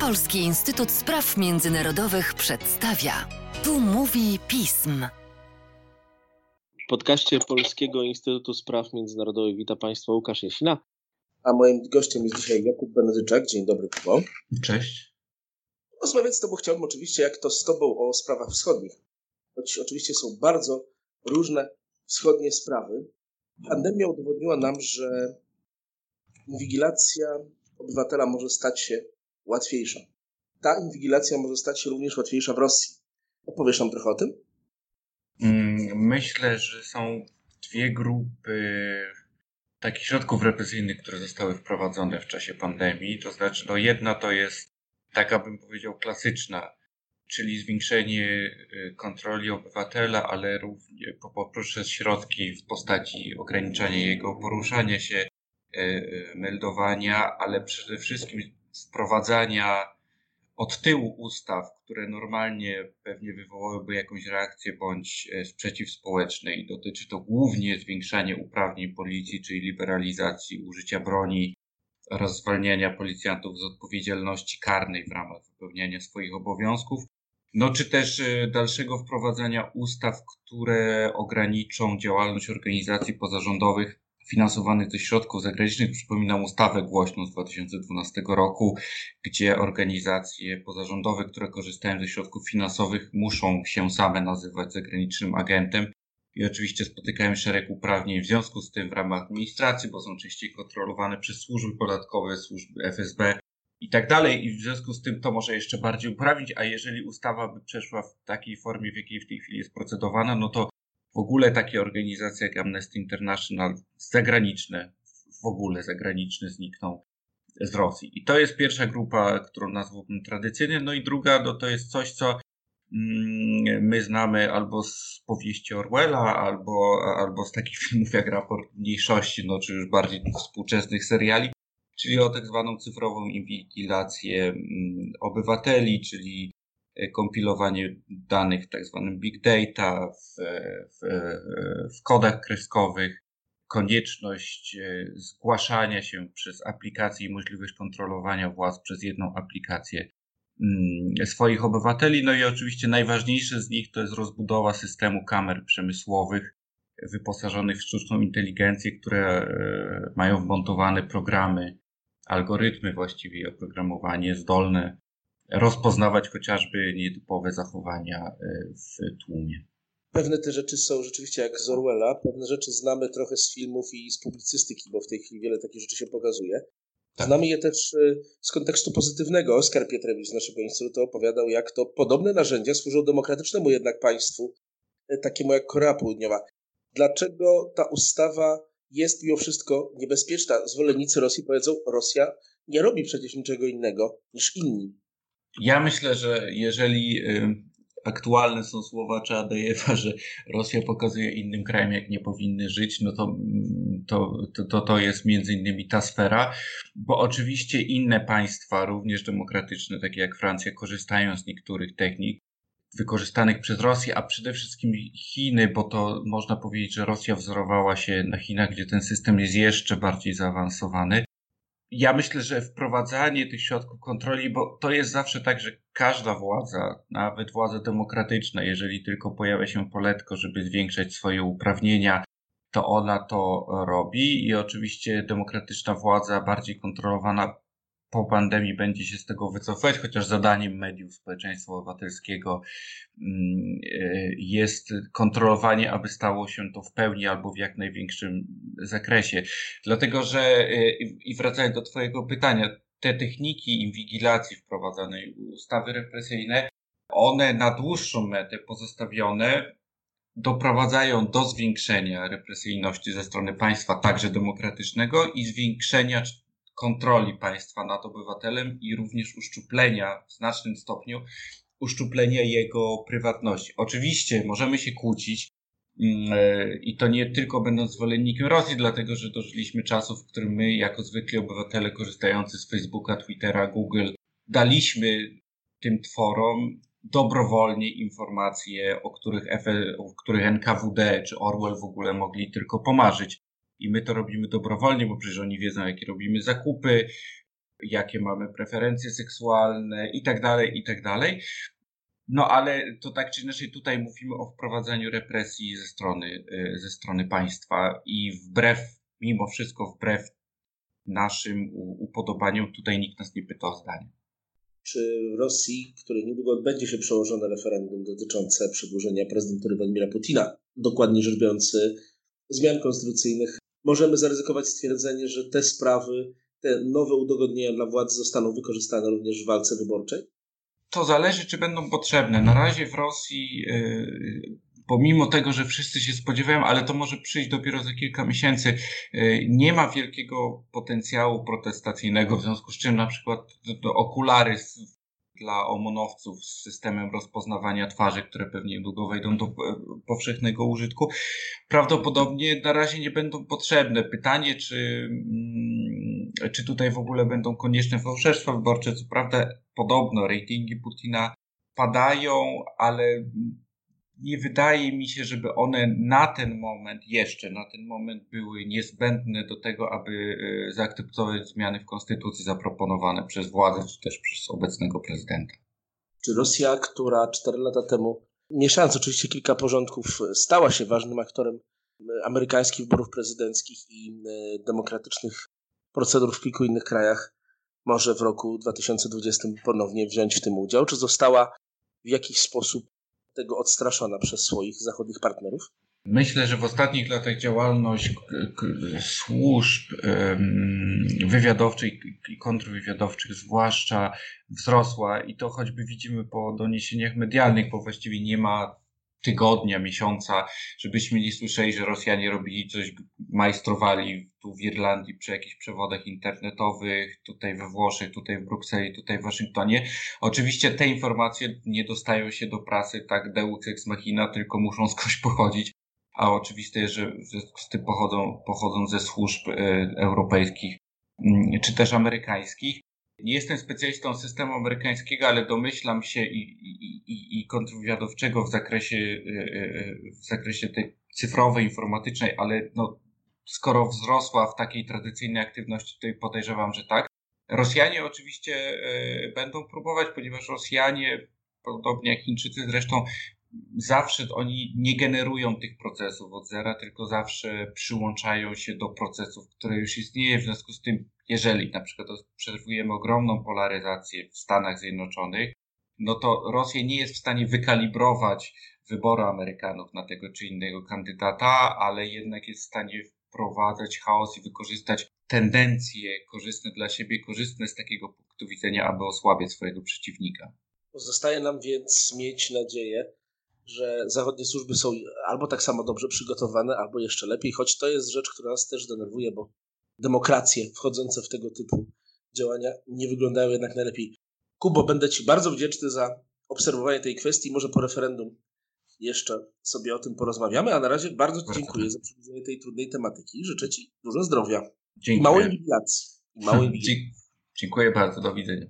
Polski Instytut Spraw Międzynarodowych przedstawia. Tu mówi pism. W podcaście Polskiego Instytutu Spraw Międzynarodowych wita Państwa Łukasz Jasina. A moim gościem jest dzisiaj Jakub Benedyczak. Dzień dobry, Kubo. Cześć. Rozmawiać z Tobą chciałbym oczywiście, jak to z Tobą, o sprawach wschodnich. Choć oczywiście są bardzo różne wschodnie sprawy. Pandemia udowodniła nam, że inwigilacja obywatela może stać się łatwiejsza. Ta inwigilacja może stać się również łatwiejsza w Rosji. Opowiesz nam trochę o tym? Mm, myślę, że są dwie grupy takich środków represyjnych, które zostały wprowadzone w czasie pandemii. To znaczy, no jedna to jest taka, bym powiedział, klasyczna, czyli zwiększenie y, kontroli obywatela, ale również poprzez środki w postaci ograniczania jego poruszania się, y, y, meldowania, ale przede wszystkim wprowadzania od tyłu ustaw, które normalnie pewnie wywołałyby jakąś reakcję bądź e, sprzeciw społeczny i dotyczy to głównie zwiększania uprawnień policji, czyli liberalizacji użycia broni oraz zwalniania policjantów z odpowiedzialności karnej w ramach wypełniania swoich obowiązków. No, czy też e, dalszego wprowadzania ustaw, które ograniczą działalność organizacji pozarządowych finansowanych ze środków zagranicznych. Przypominam ustawę głośną z 2012 roku, gdzie organizacje pozarządowe, które korzystają ze środków finansowych, muszą się same nazywać zagranicznym agentem. I oczywiście spotykają szereg uprawnień w związku z tym w ramach administracji, bo są częściej kontrolowane przez służby podatkowe, służby FSB i tak dalej. I w związku z tym to może jeszcze bardziej uprawić, a jeżeli ustawa by przeszła w takiej formie, w jakiej w tej chwili jest procedowana, no to w ogóle takie organizacje jak Amnesty International zagraniczne, w ogóle zagraniczne znikną z Rosji. I to jest pierwsza grupa, którą nazwałbym tradycyjnie. No i druga no to jest coś, co mm, my znamy albo z powieści Orwella, albo, albo z takich filmów jak Raport Mniejszości, no czy już bardziej współczesnych seriali, czyli o tak zwaną cyfrową inwigilację mm, obywateli, czyli kompilowanie danych w tak zwanym big data, w, w, w kodach kreskowych, konieczność e, zgłaszania się przez aplikację i możliwość kontrolowania władz przez jedną aplikację mm, swoich obywateli. No i oczywiście najważniejsze z nich to jest rozbudowa systemu kamer przemysłowych wyposażonych w sztuczną inteligencję, które e, mają wmontowane programy, algorytmy właściwie oprogramowanie zdolne rozpoznawać chociażby nietypowe zachowania e, w tłumie. Pewne te rzeczy są rzeczywiście jak z Orwella, pewne rzeczy znamy trochę z filmów i z publicystyki, bo w tej chwili wiele takich rzeczy się pokazuje. Tak. Znamy je też e, z kontekstu pozytywnego. Oskar Pietrewicz z naszego instytutu opowiadał, jak to podobne narzędzia służą demokratycznemu jednak państwu, e, takiemu jak Korea Południowa. Dlaczego ta ustawa jest mimo wszystko niebezpieczna? Zwolennicy Rosji powiedzą, Rosja nie robi przecież niczego innego niż inni. Ja myślę, że jeżeli y, aktualne są słowa Czadejewa, że Rosja pokazuje innym krajom, jak nie powinny żyć, no to, mm, to, to, to jest między innymi ta sfera, bo oczywiście inne państwa, również demokratyczne, takie jak Francja, korzystają z niektórych technik wykorzystanych przez Rosję, a przede wszystkim Chiny, bo to można powiedzieć, że Rosja wzorowała się na Chinach, gdzie ten system jest jeszcze bardziej zaawansowany ja myślę, że wprowadzanie tych środków kontroli, bo to jest zawsze tak, że każda władza, nawet władza demokratyczna, jeżeli tylko pojawia się poletko, żeby zwiększać swoje uprawnienia, to ona to robi i oczywiście demokratyczna władza bardziej kontrolowana po pandemii będzie się z tego wycofać, chociaż zadaniem mediów społeczeństwa obywatelskiego mm, e, jest kontrolowanie, aby stało się to w pełni albo w jak największym zakresie. Dlatego, że e, i wracając do Twojego pytania, te techniki inwigilacji wprowadzanej, ustawy represyjne, one na dłuższą metę pozostawione doprowadzają do zwiększenia represyjności ze strony państwa, także demokratycznego i zwiększenia kontroli państwa nad obywatelem i również uszczuplenia w znacznym stopniu uszczuplenia jego prywatności. Oczywiście możemy się kłócić mm, e, i to nie tylko będąc zwolennikiem Rosji, dlatego że dożyliśmy czasów, w którym my, jako zwykli obywatele korzystający z Facebooka, Twittera, Google, daliśmy tym tworom dobrowolnie informacje, o których, o których NKWD czy Orwell w ogóle mogli tylko pomarzyć i my to robimy dobrowolnie, bo przecież oni wiedzą, jakie robimy zakupy, jakie mamy preferencje seksualne i tak dalej, i tak dalej. No ale to tak czy inaczej tutaj mówimy o wprowadzaniu represji ze strony, y, ze strony państwa i wbrew, mimo wszystko wbrew naszym upodobaniom, tutaj nikt nas nie pyta o zdanie. Czy w Rosji, której niedługo odbędzie się przełożone referendum dotyczące przedłużenia prezydentury Władimira Putina, dokładnie rzecz biorąc zmian konstytucyjnych, możemy zaryzykować stwierdzenie, że te sprawy, te nowe udogodnienia dla władzy zostaną wykorzystane również w walce wyborczej? To zależy, czy będą potrzebne. Na razie w Rosji, yy, pomimo tego, że wszyscy się spodziewają, ale to może przyjść dopiero za kilka miesięcy, yy, nie ma wielkiego potencjału protestacyjnego, w związku z czym na przykład okulary dla omonowców z systemem rozpoznawania twarzy, które pewnie niedługo wejdą do powszechnego użytku, prawdopodobnie na razie nie będą potrzebne. Pytanie, czy, mm, czy tutaj w ogóle będą konieczne fałszerstwa wyborcze. Co prawda, podobno ratingi Putina padają, ale nie wydaje mi się, żeby one na ten moment, jeszcze na ten moment były niezbędne do tego, aby e, zaakceptować zmiany w konstytucji zaproponowane przez władzę, czy też przez obecnego prezydenta. Czy Rosja, która cztery lata temu, mieszając oczywiście kilka porządków, stała się ważnym aktorem e, amerykańskich wyborów prezydenckich i e, demokratycznych procedur w kilku innych krajach, może w roku 2020 ponownie wziąć w tym udział? Czy została w jakiś sposób tego odstraszona przez swoich zachodnich partnerów? Myślę, że w ostatnich latach działalność służb wywiadowczych i kontrwywiadowczych zwłaszcza wzrosła i to choćby widzimy po doniesieniach medialnych, bo właściwie nie ma tygodnia, miesiąca, żebyśmy nie słyszeli, że Rosjanie robili coś, majstrowali tu w Irlandii przy jakichś przewodach internetowych, tutaj we Włoszech, tutaj w Brukseli, tutaj w Waszyngtonie. Oczywiście te informacje nie dostają się do prasy tak deus ex machina, tylko muszą skądś pochodzić, a oczywiste jest, że z tym pochodzą, pochodzą ze służb y, europejskich y, czy też amerykańskich. Nie jestem specjalistą systemu amerykańskiego, ale domyślam się i, i, i, kontrwywiadowczego w zakresie, e, e, w zakresie tej cyfrowej, informatycznej, ale no, skoro wzrosła w takiej tradycyjnej aktywności, to podejrzewam, że tak. Rosjanie oczywiście e, będą próbować, ponieważ Rosjanie, podobnie jak Chińczycy zresztą, zawsze oni nie generują tych procesów od zera, tylko zawsze przyłączają się do procesów, które już istnieje. W związku z tym, jeżeli na przykład obserwujemy ogromną polaryzację w Stanach Zjednoczonych, no to Rosja nie jest w stanie wykalibrować wyboru Amerykanów na tego czy innego kandydata, ale jednak jest w stanie wprowadzać chaos i wykorzystać tendencje korzystne dla siebie, korzystne z takiego punktu widzenia, aby osłabiać swojego przeciwnika. Pozostaje nam więc mieć nadzieję, że zachodnie służby są albo tak samo dobrze przygotowane, albo jeszcze lepiej, choć to jest rzecz, która nas też denerwuje, bo demokracje wchodzące w tego typu działania nie wyglądają jednak najlepiej. Kubo, będę Ci bardzo wdzięczny za obserwowanie tej kwestii. Może po referendum jeszcze sobie o tym porozmawiamy, a na razie bardzo Ci dziękuję za przybliżenie tej trudnej tematyki. Życzę Ci dużo zdrowia dziękuję. i małej inwigilacji. Dziękuję bardzo, do widzenia.